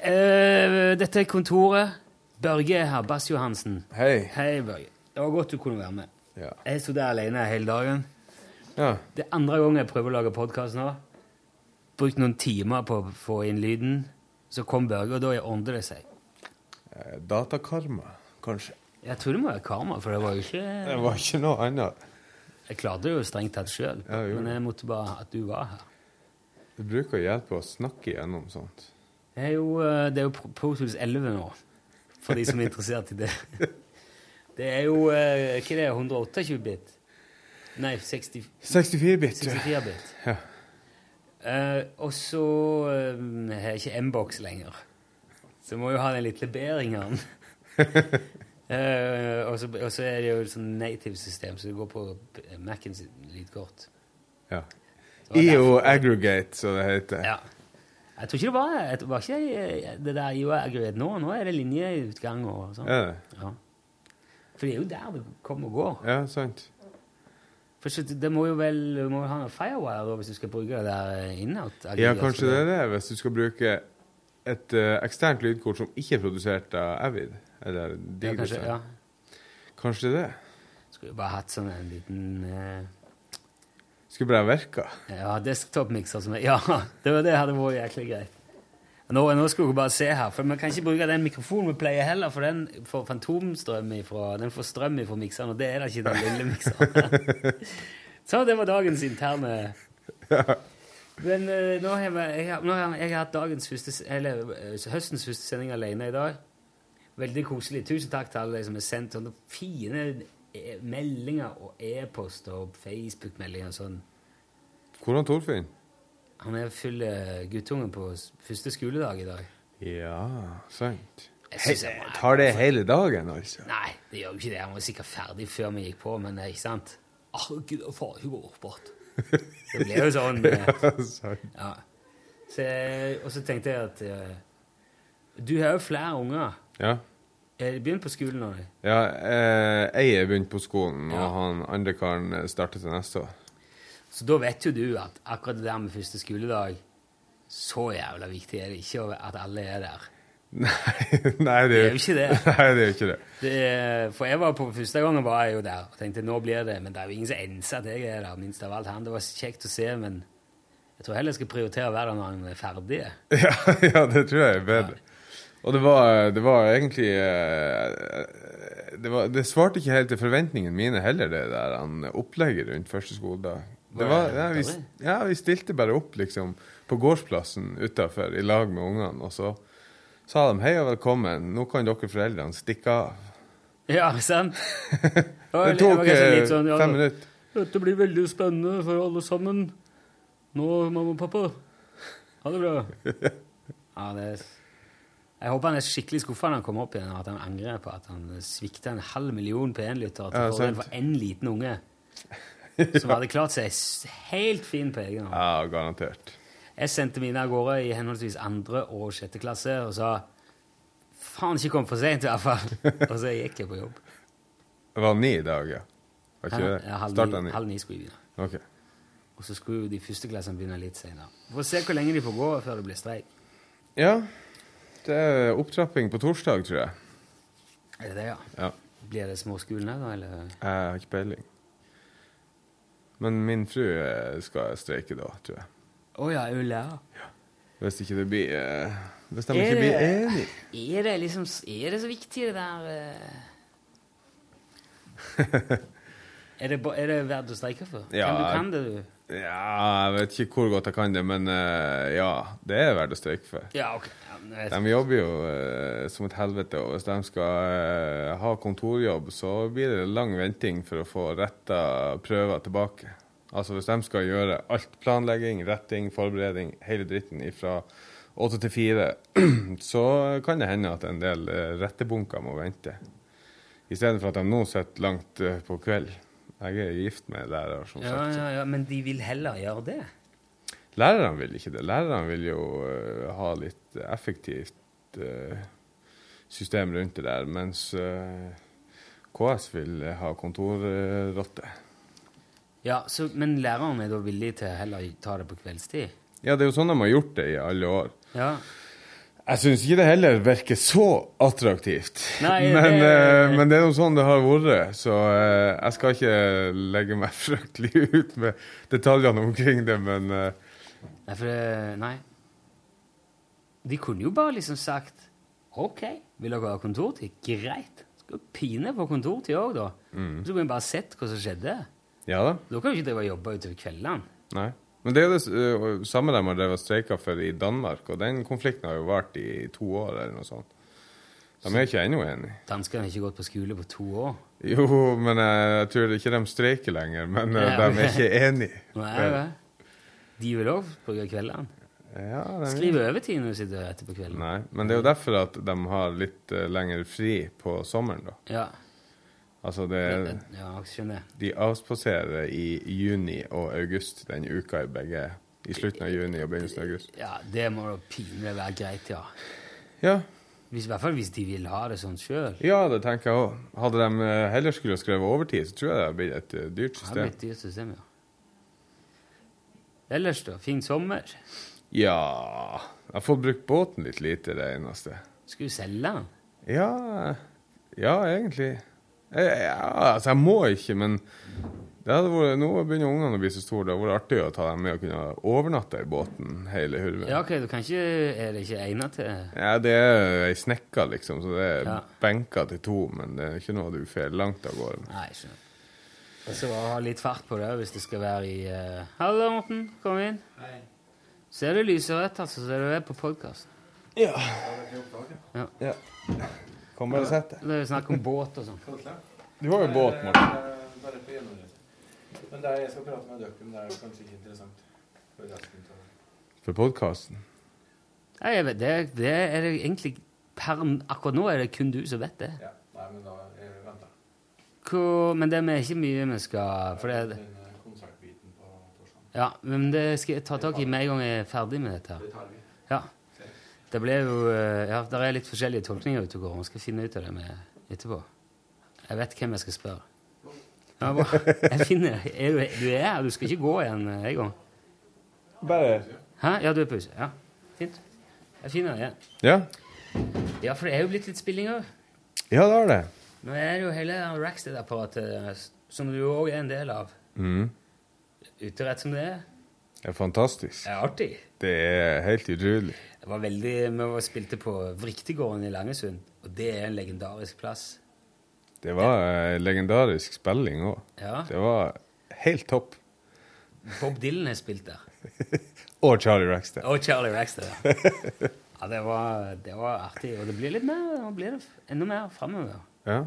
Eh, dette er kontoret. Børge er her. Bass Johansen. Hei. Hei, Børge. Det var godt du kunne være med. Ja. Jeg sto der alene hele dagen. Ja. Det er andre gang jeg prøver å lage podkast nå. Brukt noen timer på å få inn lyden. Så kom Børge, og da ordnet det seg. Eh, Datakarma, kanskje. Jeg tror det må være karma, for det var jo ikke Det var ikke noe annet. Jeg klarte det jo strengt tatt sjøl, Ja, men jeg måtte bare at du var her. Det bruker å hjelpe å snakke igjennom sånt. Det er jo, eh, det er jo Pro- Pro Tools 11 nå, for de som er interessert i det. [LAUGHS] Det er jo eh, Hva er det, 128 bit? Nei, 64-bit. 64 bit. Ja. Uh, og så uh, har jeg ikke M-box lenger. Så jeg må jo ha den lille B-ringeren. [LAUGHS] Eh, og, så, og så er det jo et sånn native-system, så det går på Mac-en sitt lydkort. Ja. IO Aggregate, som det heter. Ja. Jeg tror ikke det var, det var ikke det der IO aggregate nå. Nå er det linjeutgang og sånn. Ja. Ja. For det er jo der det kommer og går. Ja, sant. For så det må jo vel må ha noe firewire da, hvis du skal bruke det der eh. Ja, kanskje det er det, hvis du skal bruke et uh, eksternt lydkort som ikke er produsert av Avid. Eller Ja, kanskje, ja. Kanskje det. Skulle bare hatt sånn en liten uh... Skulle bare ha virka. ja, desktop-mikser som er Ja, [LAUGHS] det var det hadde vært jæklig greit. Nå, nå skal dere bare se her, for vi kan ikke bruke den mikrofonen vi pleier heller, for den får fantomstrøm ifra, den får strøm ifra mikseren, og det er da ikke den lille mikseren. [LAUGHS] Så det var dagens interne Men uh, nå har jeg, jeg, har- nå har jeg, har hatt dagens første, eller eh, høstens første sending alene i dag. Veldig koselig. Tusen takk til alle som har sendt sånne fine eh, meldinger og e-poster og Facebook-meldinger og sånn. Hvordan Torfinn? Han er full eh, guttungen på første skoledag i dag. Ja, sant. Jeg He jeg må- tar det hele dagen, altså? Nei, det gjør jo ikke det. Han var sikkert ferdig før vi gikk på, men det er ikke sant. Ah, gidder far, hun går bort. [LAUGHS] Det ble jo sånn. [LAUGHS] ja, Sant. Ja. Så, og så tenkte jeg at uh, Du har jo flere unger. Ja. Er de begynt på skolen nå? ja eh, jeg er begynt på skolen, Ja. og han andre karen eh, starter til neste år. Så da vet jo du at akkurat det der med første skoledag Så jævla viktig er det ikke at alle er der. [LAUGHS] Nei, nei, det er jo ikke det. [LAUGHS] Nei, det er jo ikke det. det er- for jeg var på første gangen var jeg jo der og tenkte nå blir det Men det er jo ingen som enser at jeg er der, minst av alt han. Det var kjekt å se, men jeg tror heller jeg skal prioritere å være der når han er ferdig. [LAUGHS] Ja, ja, det tror jeg er bedre. Og det var, det var egentlig eh, det, var, det svarte ikke helt til forventningene mine heller, det der han opplegget rundt første skoledag. Det Var ja, vi, ja, vi stilte bare opp liksom på gårdsplassen utafor i lag med ungene, og så sa de hei og velkommen, nå kan dere foreldrene stikke av. [LAUGHS] Ja, sant? [LAUGHS] Det tok kanskje eh, sånn, ja, fem minutter. Dette blir veldig spennende for alle sammen. Nå, mamma og pappa. Ha det bra. [LAUGHS] Ja, det er... Jeg håper han er skikkelig skuffa når han kommer opp igjen, og at han angrer på at han svikta en halv million P1-lyttere til Ja, fordel for én liten unge. Som hadde klart seg helt fin på egen hånd. Ja, garantert. Jeg sendte mine av gårde i henholdsvis andre og sjette klasse og sa faen ikke kom for sent, i hvert fall. og så gikk jeg på jobb. Det var ni i dag, ja. Var ikke det? Ja, halv, ni, halv ni skulle vi begynne. Ok. Og så skulle jo de første klassene begynne litt senere. Får se hvor lenge de får gå før det blir streik. Ja. Det er opptrapping på torsdag, tror jeg. Er det det, ja? Ja. Blir det småskolen her, da, eller? Jeg har ikke peiling. Men min fru eh, skal streike da, tror jeg. Å ja, hun lærer. Ja. Hvis ikke det blir eh, Hvis de ikke blir enige. Er det liksom Er det så viktig, det der eh? [LAUGHS] er, det, er det verdt å streike for? Ja, kan du kan det, du? Ja, jeg vet ikke hvor godt jeg kan det, men eh, ja, det er verdt å streike for. Ja, ok. Ja, De jobber jo eh, som et helvete, og hvis de skal eh, ha kontorjobb, så blir det lang venting for å få retta prøver tilbake. Altså hvis de skal gjøre alt planlegging, retting, forberedning, hele dritten fra åtte til fire, [CLEARS THROAT] så kan det hende at en del eh, rettebunker må vente. I stedet for at de nå sitter langt eh, på kveld. Jeg er gift med en lærer, som ja, sagt. ja, ja, men de vil heller gjøre det. Lærerne vil ikke det. Lærerne vil jo uh, ha litt effektivt uh, system rundt det der, mens uh, KS vil ha kontorrotte. Ja, så, Men læreren er da villig til å heller ta det på kveldstid? Ja, det er jo sånn de har gjort det i alle år. Ja. Jeg syns ikke det heller virker så attraktivt. Nei, [LAUGHS] men, det- eh, men det er noe sånn det har vært, så eh, jeg skal ikke legge meg [LAUGHS] fryktelig ut med detaljene omkring det, men eh, Nei, for det Nei. De kunne jo bare liksom sagt OK, vil dere ha kontortid? Greit. Skal pine på kontortid òg, da. Mm. Så kunne vi bare sett hva som skjedde. ja da. Da kan jo ikke drive og jobbe utover kveldene. Nei. Men det er det eh, samme de har drevet streika for i Danmark, og den konflikten har jo vart i to år eller noe sånt. De er ikke ennå enige. Danskene har ikke gått på skole på to år. Jo, men jeg, tror ikke de streiker lenger, men eh, Ja, de ok. er ikke enige. [LAUGHS] Nei, vel. De vil òg bruke kveldene. Ja, de- Skrive overtid når du sitter etter på kvelden. Nei, men det er jo derfor at de har litt uh, lengre fri på sommeren, da. Ja. Altså, det ja, skjønner. De avspaserer i juni og august den uka i begge. I slutten av juni og begynnelsen av august. Ja, det må da pinlig være greit, ja. Ja, Hvis, I hvert fall hvis de vil ha det sånn sjøl. ja det tenker jeg òg. Hadde de eh, heller skulle skrevet overtid, så tror jeg det hadde blitt et dyrt system. Det hadde blitt et dyrt system, ja. Ellers, da? Fin sommer? Ja Jeg har fått brukt båten litt lite, det eneste. Skulle du selge den? Ja, ja egentlig. Ja, altså, jeg må ikke, men det hadde vært, nå begynner ungene å bli så store. Det hadde vært artig å ta dem med og kunne overnatte i båten hele hurven. Ja, ok, du kan ikke Er det ikke egnet til Ja, det er ei snekka, liksom, så det er Ja. benker til to, men det er ikke noe du får langt av gårde med. Nei, skjønner. Og så bare ha litt fart på det hvis det skal være i uh... Hallo, Morten. Kom inn. Ser du lyserødt, altså, så er du er på podkast. Ja. Kom bare og sett deg. Det er jo snakk om båt og sånn. Du har jo båt, Morten. Bare på gjennomreise. Men det jeg skal prate med dere om, det er kanskje ikke interessant for resten av For podkasten. Nei, jeg vet, det, det er det egentlig per, Akkurat nå er det kun du som vet det. Ja, nei, men da jeg venter. Hvor, men det er ikke mye vi skal For det, er eh, konsertbiten på torsdag. ja, men det skal jeg ta tak i med en gang jeg er ferdig med dette. Det tar vi. Ja. Det ble jo eh, Ja, det er litt forskjellige tolkninger ute og går. Vi skal finne ut av det med etterpå. Jeg vet hvem jeg skal spørre. Ja, bare, Jeg finner er du, du er her, du skal ikke gå igjen Egon. en gang? Bare Hæ? Ja, du er på huset. Ja, fint. Jeg finner det igjen. Ja. Ja, for det er jo blitt litt spilling òg. Ja, det har det. Nå er det jo hele Rackstead-apparatet, eh, som du òg er en del av, Mm. ute rett som det er. Det er fantastisk. Det er artig. Det er helt utrolig. Det var veldig, Vi spilte på Vriktegården i Langesund, og det er en legendarisk plass. Det var ja. legendarisk spilling òg. Ja. Det var helt topp. Bob Dylan har spilt der. [LAUGHS] Og Charlie Rackster. Og Charlie Rackster, [LAUGHS] Ja, det, var, det var artig. Og det blir litt mer, og blir det enda mer framover. Ja.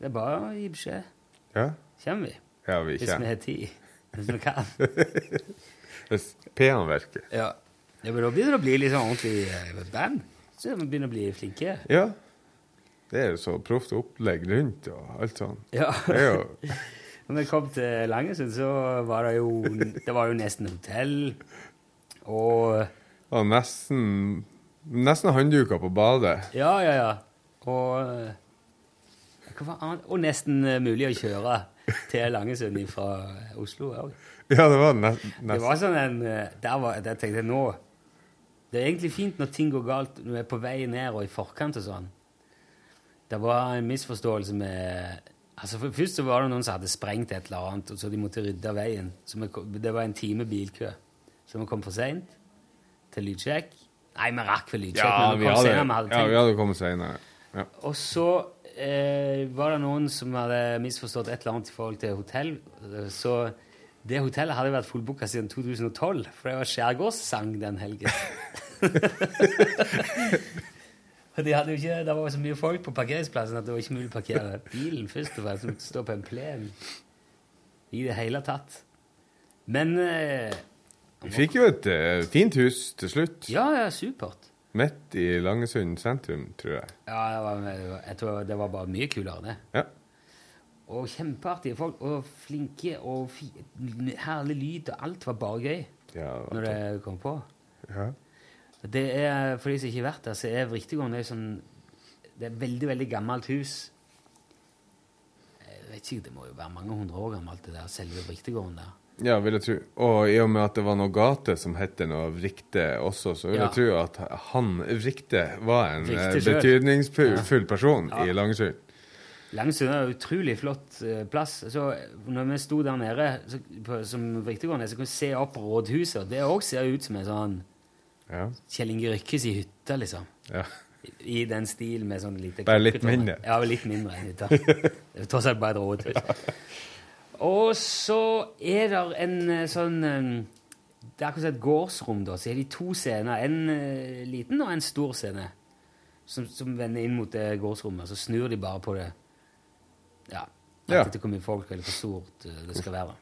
Det er bare å gi beskjed. Ja, Kommer vi. ja vi Hvis vi har tid. Hvis vi kan. [LAUGHS] Virker. Ja. ja, men da begynner det å bli litt sånn ordentlig eh, band. Så vi begynner å bli flinke. Ja. Det er jo så proft opplegg rundt og alt sånn. Ja. Det er jo [LAUGHS] Når vi kom til Langesund, så var det jo Det var jo nesten hotell. Og Og nesten Nesten håndduker på badet. Ja, ja, ja. Og eh? Og nesten eh, mulig å kjøre til Langesund fra Oslo òg. Ja, det var nesten Det var sånn en eh, Der, var, der tenkte jeg nå Det er egentlig fint når ting går galt når du er på vei ned og i forkant og sånn. Det var en misforståelse med Altså for Først så var det noen som hadde sprengt et eller annet, og så de måtte rydde veien. Kom, det var en time bilkø. Så vi kom for seint til lydsjekk. Nei, vi rakk vel lydsjekk, Ja, men vi vi kom senere vi hadde ja, vi hadde kommet senere. Ja. Og så eh, var det noen som hadde misforstått et eller annet i forhold til hotell. Så det hotellet hadde vært fullbooka siden 2012, for det var skjærgårdssang den helgen. [LAUGHS] Og de hadde jo ikke, Det var så mye folk på parkeringsplassen at det var ikke mulig å parkere bilen først. og fremst. Måtte stå på en plen i det hele tatt. Men eh, Vi fikk jo et eh, fint hus til slutt. Ja, ja, supert. Midt i Langesund sentrum, tror jeg. Ja, det var, jeg tror det var bare mye kulere, det. Ja. Og kjempeartige folk, og flinke, og fi, herlig lyd, og alt var bare gøy Ja, det var når det kom på. ja. Det er, For de som ikke har vært der, så er Vriktegården det sånn Det er et veldig, veldig gammelt hus. Jeg vet ikke, Det må jo være mange hundre år gammelt, det der, selve Vriktegården der. Ja, vil jeg tro. Og i og med at det var noe gate som het noe Vrikte også, så vil Ja. jeg tro at han Vrikte var en eh, betydningsfull person Ja. i Langesund. Langesund er en utrolig flott eh, plass. Så når vi sto der nede så, på, som Vrigtegården, er, så kunne vi se opp rådhuset, det òg ser ut som en sånn Ja. Kjell Inge Rykkes i hytta, liksom. ja. I den stil med sånn lite Bare litt mindre. Ja, litt mindre enn hytta. [LAUGHS] Det er tross alt bare et rådhus. Og så er det en eh, sånn eh, Det er akkurat et gårdsrom, da. Så er de to scener. En eh, liten og en stor scene. Som, som vender inn mot det gårdsrommet. Så snur de bare på det. Ja. Ja. Etter hvor mye folk eller hvor stort det skal være.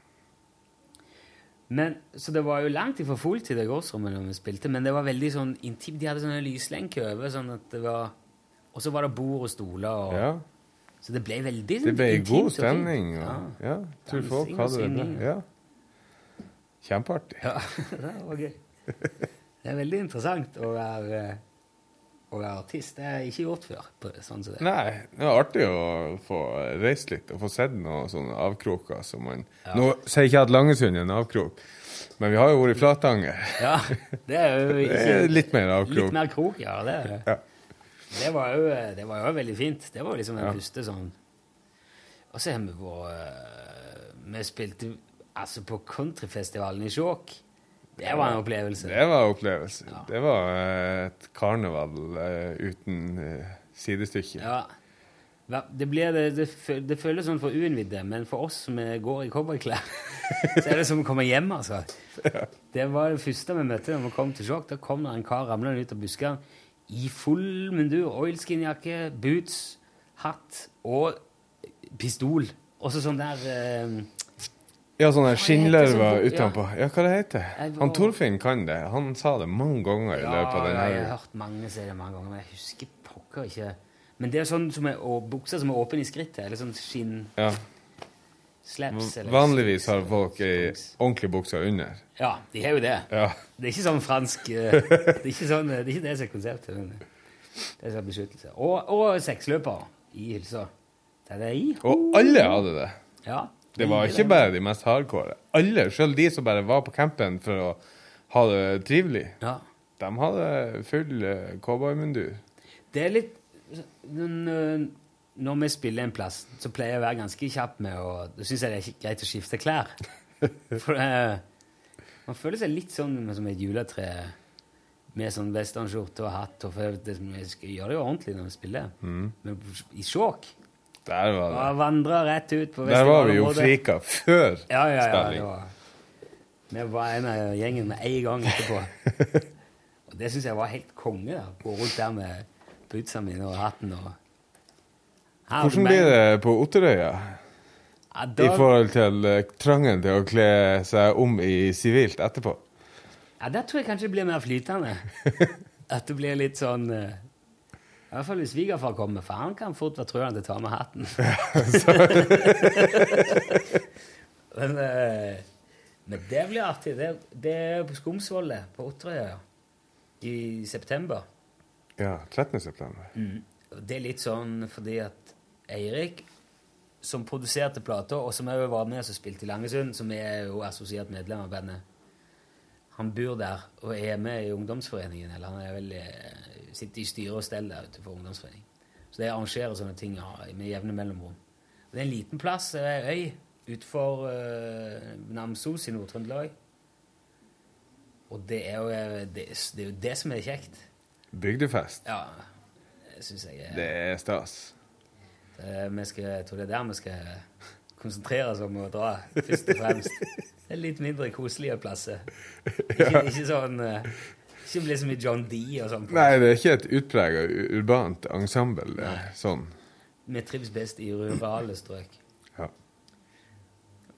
Men, så det var jo langt ifra fullt i det gårdsrommet når vi spilte, men det var veldig sånn intimt. De hadde sånne lyslenker over, sånn at det var Og så var det bord og stoler. Og, ja. Så det ble veldig Det ble intimt god stemning. Og, Ja. ja. Jeg tror folk hadde det bra. Ja. Kjempeartig. Ja, [LAUGHS] det var gøy. Det er veldig interessant å være, å være artist. Det har jeg ikke gjort før. Sånn som det. Nei, det er artig å få reist litt og få sett noen sånne avkroker som man Nå sier jeg ikke at Langesund er en avkrok, men vi har jo vært i Flatanger. Ja, det er jo [LAUGHS] Det ikke, er litt mer avkrok. litt mer krok, ja. Det, er- Ja. Det, var jo, det var jo veldig fint. Det var liksom den Ja. første sånn Og så har vi vært Vi spilte altså på countryfestivalen i Skjåk. Det var en opplevelse. Det var en opplevelse. Ja. Det var eh, et karneval eh, uten eh, sidestykke. Ja. Det, blir, det, det, føles sånn for uinnvidde, men for oss som går i cowboyklær, [LAUGHS] så er det som å komme hjem, altså. Det var det første vi møtte da vi kom til Skjåk. Da kom det en kar ramlende ut av buskene i full mundur, oilskinjakke, boots, hatt og pistol. Og så sånn der eh, Ja, sånne skinnlørver sånn- utenpå. Ja, hva det heter Han Torfinn kan det. Han sa det mange ganger i Ja, løpet av den jeg har hørt mange si det mange ganger, men jeg husker pokker ikke. Men det er sånn som er, og bukser som er åpne i skrittet, eller sånn skinn Ja. Slaps. eller- Vanligvis har folk ei ordentlig bukse under. Ja, de har jo det. Ja. Det er ikke sånn fransk eh, [LAUGHS] Det er ikke, sånn, det, er ikke det som er konseptet. men Det er sånn beskyttelse. Og, og seksløper i hylsa. Det det i. Og alle hadde det. Ja, Det var ikke ikke bare de mest hardcore. Alle, selv de som bare var på campen for å ha det trivelig, Ja. de hadde full eh, cowboymundur. Det er litt Når når vi spiller en plass, så pleier jeg å være ganske kjapp med å Da syns jeg det er greit å skifte klær. [LAUGHS] For uh, man føler seg litt sånn som et juletre med sånn westernskjorte og hatt. Og for det, skal gjøre det jo ordentlig når vi spiller. Men i sjåk Der var det. Og vandra rett ut på Der var vi jo frika før Ja, ja, ja. Spilling. var, vi var en av gjengen med en gang etterpå. [LAUGHS] og det syns jeg var helt konge. da. Gå rundt der med bootsa mine og hatten og Hvordan blir det på Otterøya i forhold til eh, trangen til å kle seg om i sivilt etterpå? ja, der tror jeg kanskje det blir mer flytende. [LAUGHS] At det blir litt sånn eh, I hvert fall hvis svigerfar kommer, for han kan fort være trøen til å ta med hatten. [LAUGHS] [LAUGHS] men, eh, Men det blir artig. Det, det er på Skomsvollet på Otterøya i september. Ja, 13. september. Mm. Det er litt sånn fordi at Eirik, som produserte plata, og som òg var med og spilte i Langesund, som er jo assosiert medlem av bandet, han bor der og er med i ungdomsforeningen, eller han er vel, eh, sitter i styre og stell der ute for ungdomsforeningen. Så det arrangerer sånne ting ja, med jevne mellomrom. Og det er en liten plass, det er ei øy, utenfor uh, Namsos i Nord-Trøndelag. Og det er, jo, eh, det, det er jo det som er kjekt. Bygdefest. Ja, det syns jeg er Det er stas. Eh, vi skal, jeg tror det er der vi skal konsentrere oss om å dra, først og fremst. Det er litt mindre koselige plasser. Ikke, ikke sånn eh, Ikke bli så mye John D og sånn. Nei, det er ikke et utprega urbant ensemble. Sånn. Vi trives best i rurale strøk. Ja.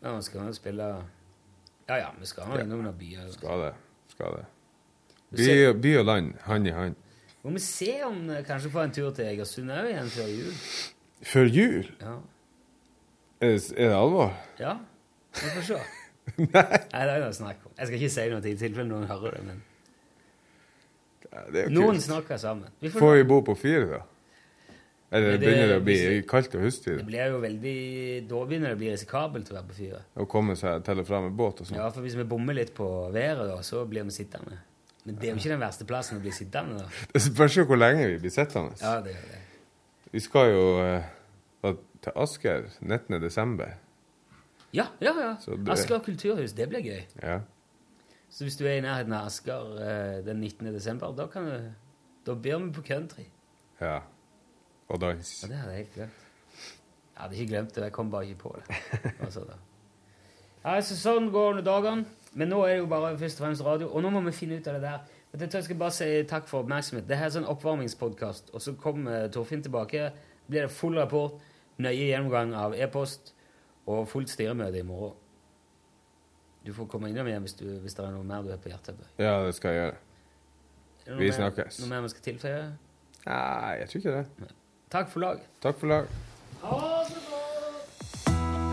Ja, vi skal jo spille Ja ja, vi skal nå innom noen byer. Skal det. Skal det. By, by og land, hand i hand. Må vi se om eh, kanskje få en tur til Egersund òg igjen før jul. Før jul? Ja. Er det, er det alvor? ja. Vi får se. [LAUGHS] Nei. Nei, det er noe snakk om. Jeg skal ikke si noe i tilfelle noen hører det, men det er noen snakker sammen. Vi får Får vi bo på fire, da? Eller Det- begynner det å bli kaldt og hustig? Det blir jo veldig Da begynner det å bli risikabelt å være på fire. Å komme seg til og fra med båt og sånn? Ja, for hvis vi bommer litt på været, da, så blir vi sittende. Men det er jo ikke den verste plassen å bli sittende, da. [LAUGHS] Det spørs jo hvor lenge vi blir sittende. Ja, det gjør det. Vi skal jo uh, til Asker 19. desember. Ja, ja, ja. Det- Asker kulturhus, det blir gøy. Ja. Så hvis du er i nærheten av Asker uh, den 19. desember, da kan du Da ber vi på country. ja. Og dans. Ja, det hadde jeg helt glemt. Jeg hadde ikke glemt det, jeg kom bare ikke på det. Altså. Ja, så sånn går det dagene. Men nå er det jo bare først og fremst radio, og nå må vi finne ut av det der. Vet du, Jeg skal bare si takk for oppmerksomhet. Det her er sånn oppvarmingspodkast, og så kommer Torfinn tilbake. blir det full rapport, nøye gjennomgang av e-post og fullt styremøte i morgen. Du får komme innom igjen hvis, du, hvis det er noe mer du har på hjertet. Ja, det skal jeg gjøre. Vi mer- snakkes. Noe mer vi skal tilføye? Nei, jeg tror ikke det. Takk for lag. Takk for lag. Ha det bra!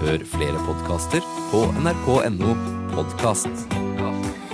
Hør flere podkaster på nrk.no podkast.